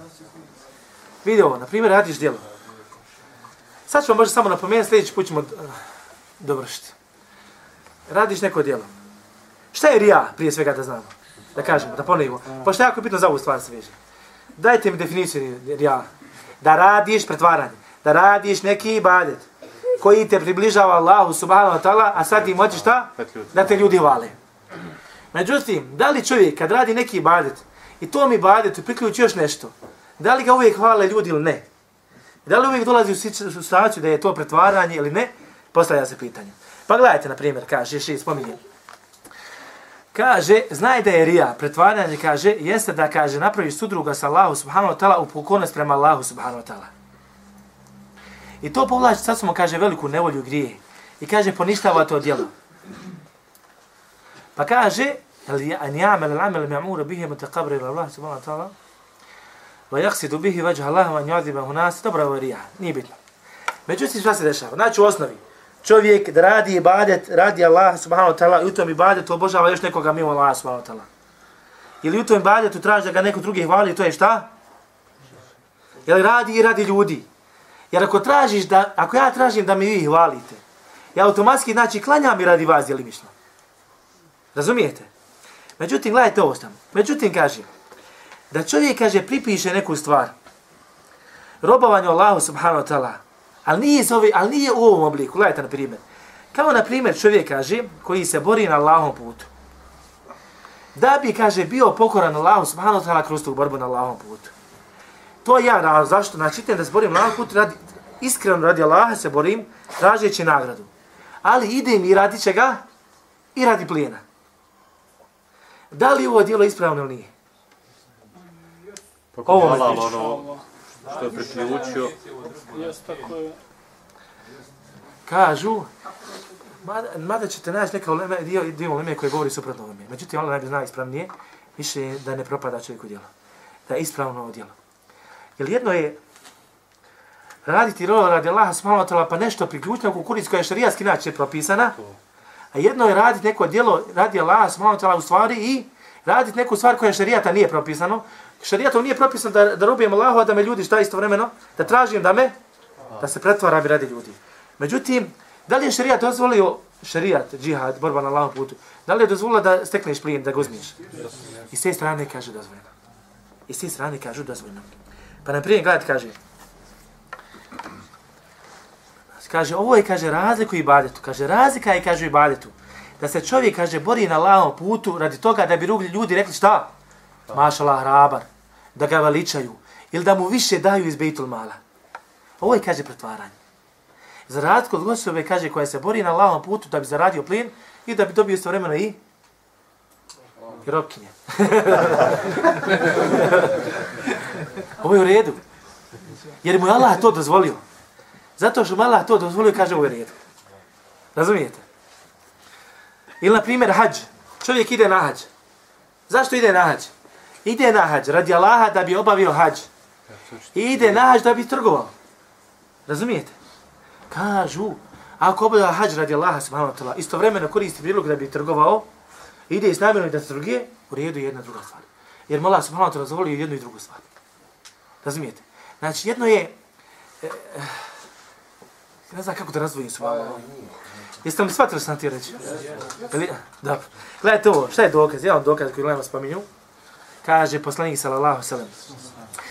Vidi ovo, na primjer, radiš djelo. Sad ćemo možda samo napomenuti, sljedeći put ćemo uh, dovršiti. Radiš neko djelo. Šta je rija, prije svega da znamo? Da kažemo, da ponovimo. Pošto je jako bitno za ovu stvar se veže. Dajte mi definiciju rija. Da radiš pretvaranje. Da radiš neki ibadet koji te približava Allahu subhanahu wa ta'ala, a sad ti moći šta? Da te ljudi hvale. Međutim, da li čovjek kad radi neki ibadet i to mi ibadetu priključi još nešto, da li ga uvijek hvale ljudi ili ne? Da li uvijek dolazi u situaciju da je to pretvaranje ili ne? Postavlja se pitanje. Pa gledajte, na primjer, kaže, še spominje. Kaže, znaj da je rija, pretvaranje, kaže, jeste da, kaže, napraviš sudruga sa Allahu subhanahu wa ta'ala u pokornost prema Allahu subhanahu wa ta'ala. I to povlači, sad smo, kaže, veliku nevolju grije. I kaže, poništava to djelo. Pa kaže, an ya'mal al-amal ma'mur bihi mutaqabbal ila Allah subhanahu wa ta'ala wa yaqsidu bihi wajha Allah wa an yu'adhibahu nas dobra varija. Nije bitno. Međutim, šta se dešava? Znači, u osnovi, čovjek da radi ibadet, radi Allah subhanahu wa ta'ala i u tom ibadetu obožava još nekoga mimo Allah subhanahu wa ta'ala. Ili u tom ibadetu traži da ga neko drugi hvali, to je šta? Jel radi i radi ljudi. Jer ako tražiš da, ako ja tražim da mi vi hvalite, ja automatski, znači, klanjam i radi vas, djelimično. Razumijete? Međutim, gledajte ovo sam. Međutim, kaže, da čovjek, kaže, pripiše neku stvar, robovanje Allahu subhanahu wa ta'ala, ali nije, zove, ali nije u ovom obliku, gledajte na primjer. Kao na primjer čovjek, kaže, koji se bori na Allahom putu. Da bi, kaže, bio pokoran Allahu subhanahu wa ta'ala kroz tu borbu na Allahom putu. To ja razlog, zašto? Znači, da se borim Allahom putu, radi, iskreno radi Allaha se borim, tražeći nagradu. Ali idem i radi čega? I radi plijena. Da li ovo dijelo ispravno ili nije? Pa Ovo halal, tiče. ono, što je priključio. Je. Kažu, mada, mada ćete naći neka uleme, dio, dio uleme koji govori suprotno ovome. Međutim, Allah najbolje zna ispravnije, više je da ne propada čovjeku djelo. Da je ispravno ovo djelo. Jer jedno je raditi rolo radi Allaha subhanahu wa ta'ala pa nešto priključno u kukuricu koja je šarijatski način propisana, a jedno je raditi neko djelo radi Allaha subhanahu wa ta'ala u stvari i raditi neku stvar koja šarijata nije propisano. Šarijatom nije propisano da, da robijem Allahu, a da me ljudi šta istovremeno, da tražim da me, da se pretvara bi radi ljudi. Međutim, da li je šarijat dozvolio, šarijat, džihad, borba na Allahom putu, da li je dozvolio da stekneš plijen, da ga uzmiješ? I s te strane kaže dozvoljeno. I s te strane kažu dozvoljeno. Pa na prije gledajte kaže, kaže, ovo je, kaže, razliku ibadetu. Kaže, razlika je, kaže, i ibadetu. Da se čovjek, kaže, bori na lavom putu radi toga da bi rugli ljudi rekli šta? Mašala hrabar. Da ga veličaju. Ili da mu više daju iz Bejtul Mala. Ovo je, kaže, pretvaranje. Za razliku od osobe, kaže, koja se bori na lavom putu da bi zaradio plin i da bi dobio istovremeno i i robkinje. Ovo je u redu. Jer mu je Allah to dozvolio. Zato što mu Allah to dozvolio, kaže ovo je u redu. Razumijete? Ili, na primjer, hađ. Čovjek ide na hađ. Zašto ide na hađ? Ide na hađ radi Allaha da bi obavio hađ. I ide na hađ da bi trgovao. Razumijete? Kažu, ako obavio hađ radi Allaha subhanahu wa ta'ala, istovremeno koristi prilog da bi trgovao, ide iz namjerom da trguje, u redu je jedna druga stvar. Jer mu Allah subhanahu wa ta'ala dozvolio jednu i drugu stvar. Razumijete? Znači, jedno je... E, e, ne znam kako da razdvojim s vama. Jeste li shvatili što sam ti reći? Ili, dobro. Gledajte ovo, šta je dokaz? Jedan dokaz koji gledamo spominju. Kaže poslanik sallallahu sallam.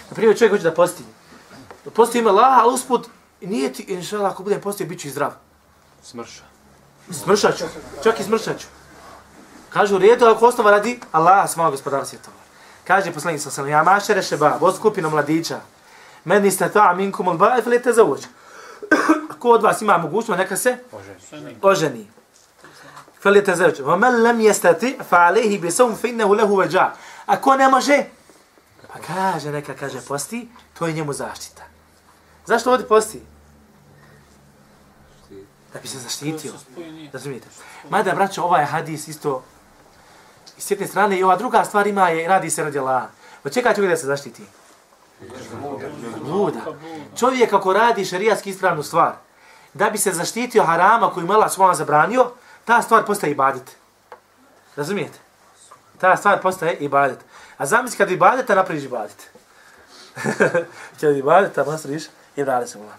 Na primjer, čovjek hoće da posti. Da posti ima Allah, ali usput, nije ti, inša Allah, ako budem postio, bit ću i zdrav. Smrša. Smršat ću. Čak i smršat ću. Kaže u redu, ako osnova radi Allah, smao gospodara svjetova. Kaže poslanik sallallahu sallam, ja mašere šeba, vod skupino mladića, meni ste ta minkum al ba'if li te zavuć. Ko od vas ima mogućnost, neka se oženi. Fali te zavuć. Va men lem jestati, fa alehi bi sum fa innehu lehu veđa. Ako ne može, pa kaže, neka kaže posti, to je njemu zaštita. Zašto ovdje posti? Da bi se zaštitio. Razumijete? Mada, braćo, ovaj hadis isto s jedne strane i ova druga stvar ima je radi se radi Allah. Od pa čega čovjek da se zaštiti? Luda. Čovjek ako radi šarijatski ispravnu stvar, da bi se zaštitio harama koju mala svojom zabranio, ta stvar postaje ibadet. Razumijete? Ta stvar postaje ibadet. A zamisli kad ibadeta napraviš ibadet. kad ibadeta napraviš vrali se vola.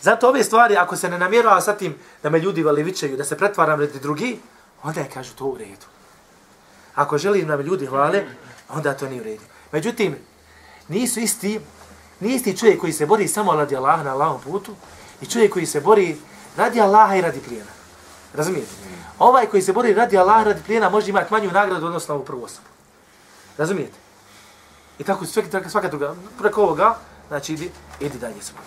Zato ove stvari, ako se ne namjerava sa tim da me ljudi valivičaju, da se pretvaram redi drugi, onda je kažu to u redu. Ako želim da me ljudi hvale, onda to nije u redu. Međutim, nisu isti, nije isti čovjek koji se bori samo radi Allaha na Allahom putu i čovjek koji se bori radi Allaha i radi plijena. Razumijete? Ovaj koji se bori radi Allaha i radi plijena može imati manju nagradu odnosno ovu prvu osobu. Razumijete? I tako svaka, svaka druga, preko ovoga, znači idi, idi dalje svoj.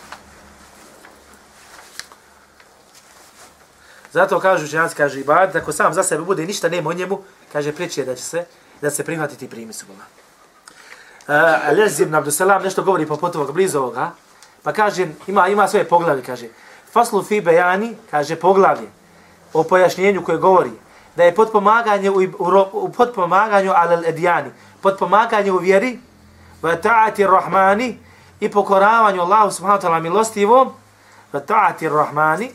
Zato kažu ženac, kaže Ibad, ako sam za sebe bude ništa nema o njemu, kaže prijeći je da će se, da se prihvatiti primisu. Uh, e, Alez ibn Abdusalam nešto govori po potovog blizu ovoga, pa kaže, ima, ima svoje poglavlje, kaže, Faslu fi bejani, kaže poglavlje, o pojašnjenju koje govori, da je potpomaganje u, u, u potpomaganju alel edijani, potpomaganje u vjeri, wa ta'ati rahmani, i pokoravanju Allahu subhanahu wa ta'ala milostivom, wa ta'ati rahmani,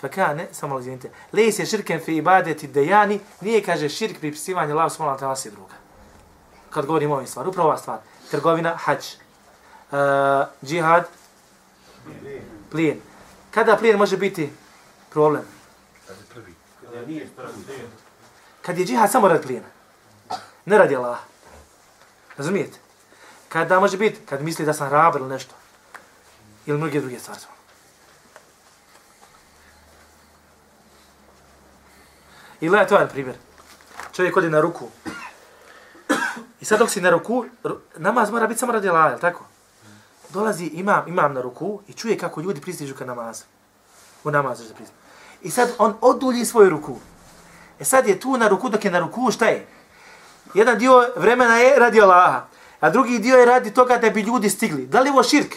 Fakane, samo li izvinite, lejse širken fi ibadeti dejani, nije, kaže, širk pripisivanje Allah subhanahu wa ta'ala si druga. Kad govorimo o ovim stvari, upravo ova stvar, trgovina, hađ, uh, džihad, plijen. Kada plijen može biti problem? Kad je džihad samo rad plijena. Ne radi Allah. Razumijete? Kada može biti? Kad misli da sam hrabar ili nešto. Ili mnoge druge stvari. Ili je to jedan primjer. Čovjek odi na ruku. I sad dok si na ruku, namaz mora biti samo radi Allah, je tako? Dolazi imam, imam na ruku i čuje kako ljudi pristižu ka namazu. U namazu se pristižu. I sad on odulji svoju ruku. E sad je tu na ruku, dok je na ruku, šta je? Jedan dio vremena je radi Allaha, a drugi dio je radi toga da bi ljudi stigli. Da li je ovo širk?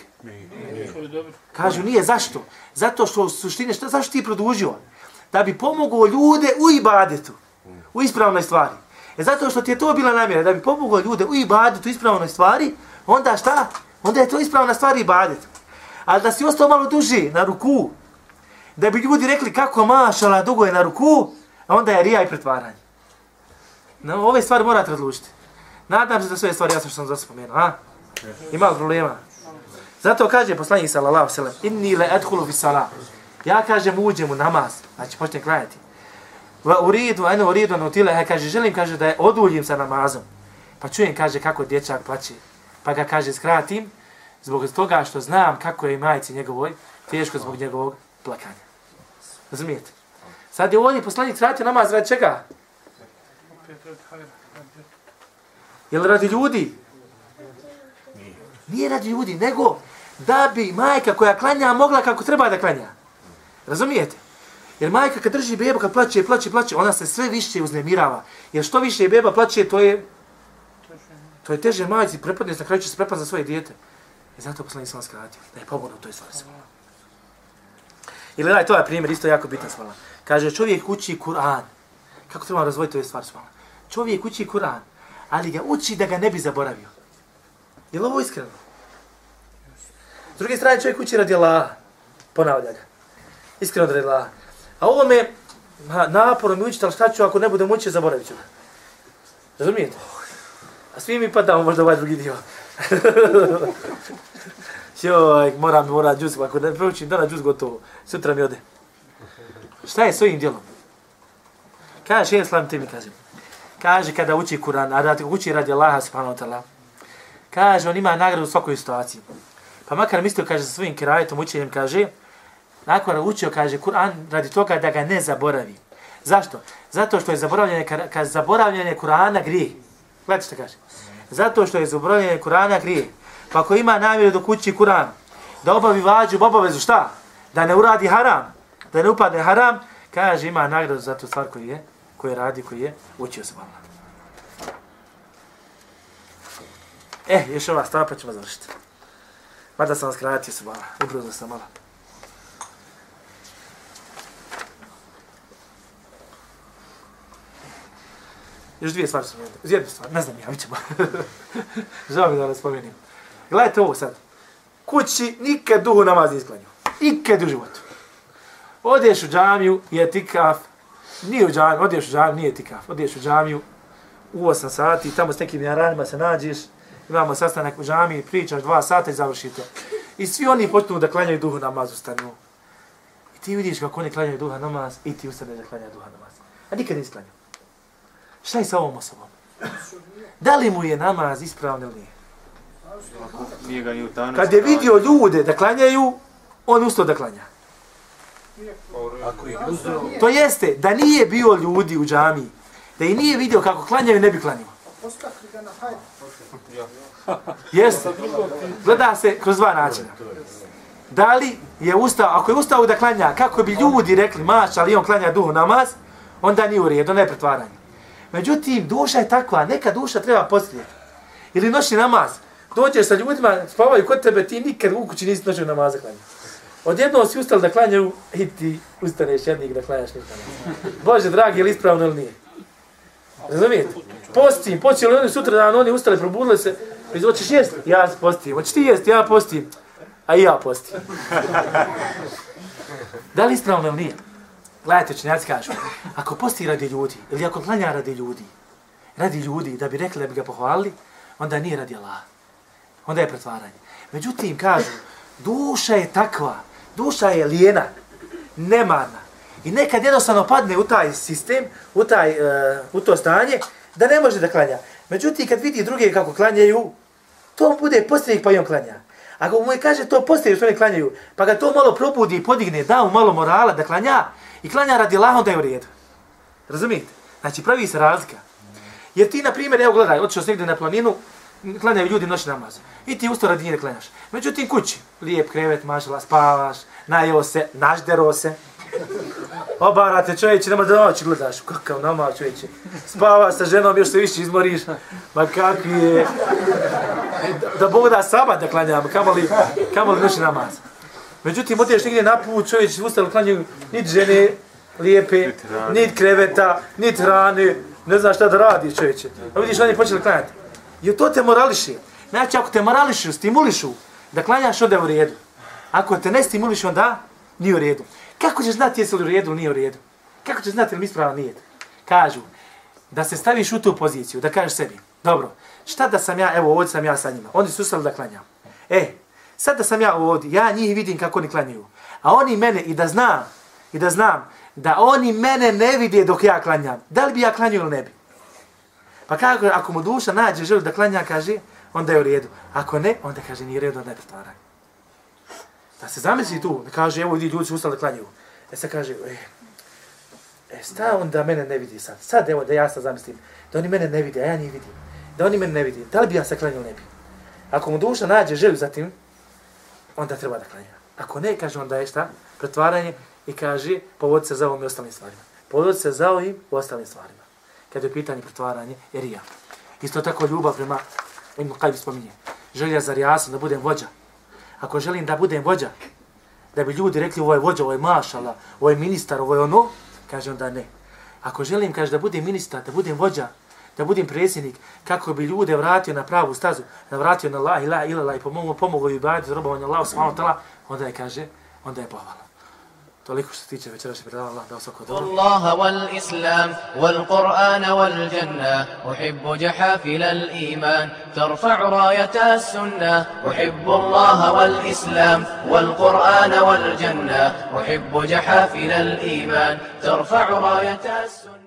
Kažu, nije, zašto? Zato što u suštine, šta, zašto ti je produžio? Da bi pomogao ljude u ibadetu, u ispravnoj stvari. E zato što ti je to bila namjera, da bi pomogao ljude u ibadetu, u ispravnoj stvari, onda šta? Onda je to ispravna stvar ibadet. Ali da si ostao malo duži na ruku, da bi ljudi rekli kako mašala dugo je na ruku, a onda je rija i pretvaranje. No, ove stvari morate odlučiti. Nadam se da sve stvari jasno što sam za spomenuo, a? Ima problema? Zato kaže poslanik sallallahu sallam, inni le adhulu fi salam. Ja kažem uđem u namaz, znači počnem klanjati. Va uridu, eno uridu, eno utile, he, kaže, želim, kaže, da je oduljim sa namazom. Pa čujem, kaže, kako dječak plaće. Pa ga, kaže, skratim, zbog toga što znam kako je majici njegovoj, teško zbog njegovog plakanja. Razumijete? Sad je ovdje poslanik skratio namaz radi čega? Je li radi ljudi? Nije radi ljudi, nego da bi majka koja klanja mogla kako treba da klanja. Razumijete? Jer majka kad drži bebu, kad plaće, plaće, plaće, ona se sve više uznemirava. Jer što više beba plaće, to je to je teže majci, prepadne, na kraju će se prepad za svoje dijete. I zato poslanik sam skratio, da je pobodno to je stvari se. Ili daj, to je primjer, isto jako bitan svala. Kaže, čovjek uči Kur'an. Kako treba razvojiti ove stvari svala? Čovjek uči Kur'an, ali ga uči da ga ne bi zaboravio. Je li ovo iskreno? S druge strane, čovjek uči radi Allah. Ponavlja ga. Iskreno da Allah. A ovo me naporom mi učiti, ali šta ću ako ne budem učiti, zaboravit ću ga. Razumijete? A svi mi padamo možda ovaj drugi dio. Joj, moram, moram džuz, ako ne preučim dana džuz gotovo, sutra mi ode. Šta je s ovim djelom? Kaže, še slavim ti mi kažem. Kaže, kada uči Kur'an, a da uči radi Allaha subhanahu wa ta'ala, kaže, on ima nagradu u svakoj situaciji. Pa makar mislio, kaže, sa svojim kirajetom učenjem, kaže, nakon učio, kaže, Kur'an radi toga da ga ne zaboravi. Zašto? Zato što je zaboravljanje, kad zaboravljanje Kur'ana grije. Gledajte što kaže. Zato što je zaboravljanje Kur'ana grije. Pa ako ima namjeru do kući Kur'an, da obavi vađu obavezu, šta? Da ne uradi haram, da ne upadne haram, kaže ima nagradu za tu stvar koju je, koji radi, koji je učio se Allah. E, eh, još ova stvar pa ćemo završiti. Mada sam vas kratio se Allah, ubrzo sam malo. Još dvije stvari spomenuti. Jednu stvar, ne znam ja, vidimo. Žao mi da ne spomenim. Gledajte ovo sad. Kući nikad duhu namaz isklanju. Ikad u životu. Odeš u džamiju, je tikaf. Nije u džamiju, odeš u džamiju, nije tikaf. Odeš u džamiju u 8 sati, tamo s nekim jaranima se nađeš, imamo sastanak u džamiji, pričaš dva sata i završite. I svi oni počnu da klanjaju duhu namaz u stanu. I ti vidiš kako oni klanjaju duha namaz i ti ustane da klanjaju duha namaz. A nikad ne isklanju. Šta je sa ovom osobom? Da li mu je namaz ispravno ili nije? Kad je vidio ljude da klanjaju, on ustao da klanja. To jeste, da nije bio ljudi u džamiji, da i nije vidio kako klanjaju, ne bi klanjao. Postakli ga na hajde. Jeste. Gleda se kroz dva načina. da li je ustao, ako je ustao da klanja, kako bi ljudi rekli, maš, ali on klanja duhu namaz, onda nije u redu, ne pretvaranje. Međutim, duša je takva, neka duša treba postrijeti. Ili noći namaz, dođeš sa ljudima, spavaju kod tebe, ti nikad u kući nisi noću namaza klanja. Odjedno si ustali da klanjaju i ti ustaneš jednik da klanjaš nikad. Bože, dragi, je li ispravno ili nije? Razumijete? Postim, počeli oni sutra dan, oni ustali, probudili se, i hoćeš jest? Ja postim. Hoćeš ti jest? Ja postim. A i ja postim. da li ispravno ili nije? Gledajte, učenjaci kažu, ako posti radi ljudi, ili ako klanja radi ljudi, radi ljudi, da bi rekli da bi ga pohvalili, onda nije radi Allah. Onda je pretvaranje. Međutim, kažu, duša je takva, duša je lijena, nemarna. I nekad jednostavno padne u taj sistem, u, taj, uh, u to stanje, da ne može da klanja. Međutim, kad vidi druge kako klanjaju, to mu bude posljednik pa i on klanja. Ako mu je kaže to posljednik što oni klanjaju, pa ga to malo probudi i podigne, da mu malo morala da klanja, i klanja radi Allah, onda je u redu. Razumijete? Znači, pravi se razlika. Jer ti, na primjer, evo gledaj, otišao negdje na planinu, klanjaju ljudi noć namaz. I ti usto radi nije klanjaš. Međutim, kući, lijep krevet, mašala, spavaš, najeo se, naždero se. Obarate čovječe, nema da noći gledaš. Kakav namaz čovječe. Spava sa ženom, još se više izmoriš. Ma kakvi je. Da, Bog da sabat da klanjam, kamo li, kamo li namaz. Međutim, odiješ negdje na put, čovječ, ustali klanjaju nit žene lijepe, nit kreveta, nit hrane, ne znaš šta da radiš čovječe. A vidiš, oni počeli klanjati. I to te morališi. Znači, ako te morališu, stimulišu da klanjaš, onda je u redu. Ako te ne stimulišu, onda nije u redu. Kako ćeš znati jesi li u redu ili nije u redu? Kako ćeš znati ili mi ispravan nije? Kažu, da se staviš u tu poziciju, da kažeš sebi, dobro, šta da sam ja, evo ovdje sam ja sa njima, oni su ustali da klanjam. E, sad da sam ja ovdje, ja njih vidim kako oni klanjaju. A oni mene, i da znam, i da znam, da oni mene ne vide dok ja klanjam. Da li bi ja klanjao ili ne bi? Pa kako, ako mu duša nađe, želju da klanja, kaže, onda je u redu. Ako ne, onda kaže, nije u redu, onda je pretvaranje. Da se zamisli tu, da kaže, evo vidi ljudi su ustali da klanjaju. E sad kaže, e, e sta onda mene ne vidi sad? Sad evo da ja sad zamislim, da oni mene ne vidi, a ja njih vidim. Da oni mene ne vidi, da li bi ja se klanjao ne bi? Ako mu duša nađe želju za tim, onda treba da klanja. Ako ne, kaže onda je šta? Pretvaranje i kaže, povodi se za ovim i ostalim stvarima. Povodi se za ovim i ostalim stvarima. Kada je pitanje pretvaranje, jer ja. Isto tako ljubav prema, imam kaj bi spominje, želja za rijasom da budem vođa, ako želim da budem vođa, da bi ljudi rekli ovo je vođa, ovo je mašala, ovo je ministar, ovo je ono, kaže onda ne. Ako želim, kaže, da budem ministar, da budem vođa, da budem predsjednik, kako bi ljude vratio na pravu stazu, da vratio na la ila ila i pomogu, pomogu i bajati za subhanahu ta'ala, onda je, kaže, onda je pohvala. toliko što se tiče večerašnje predavanja Allah da svako dobro. Allah wal Islam wal Qur'an wal Janna uhibbu jahafil al iman tarfa'u rayata sunna, uhibbu Allah wal Islam wal Qur'an wal Janna uhibbu jahafil al iman tarfa'u rayata sunna.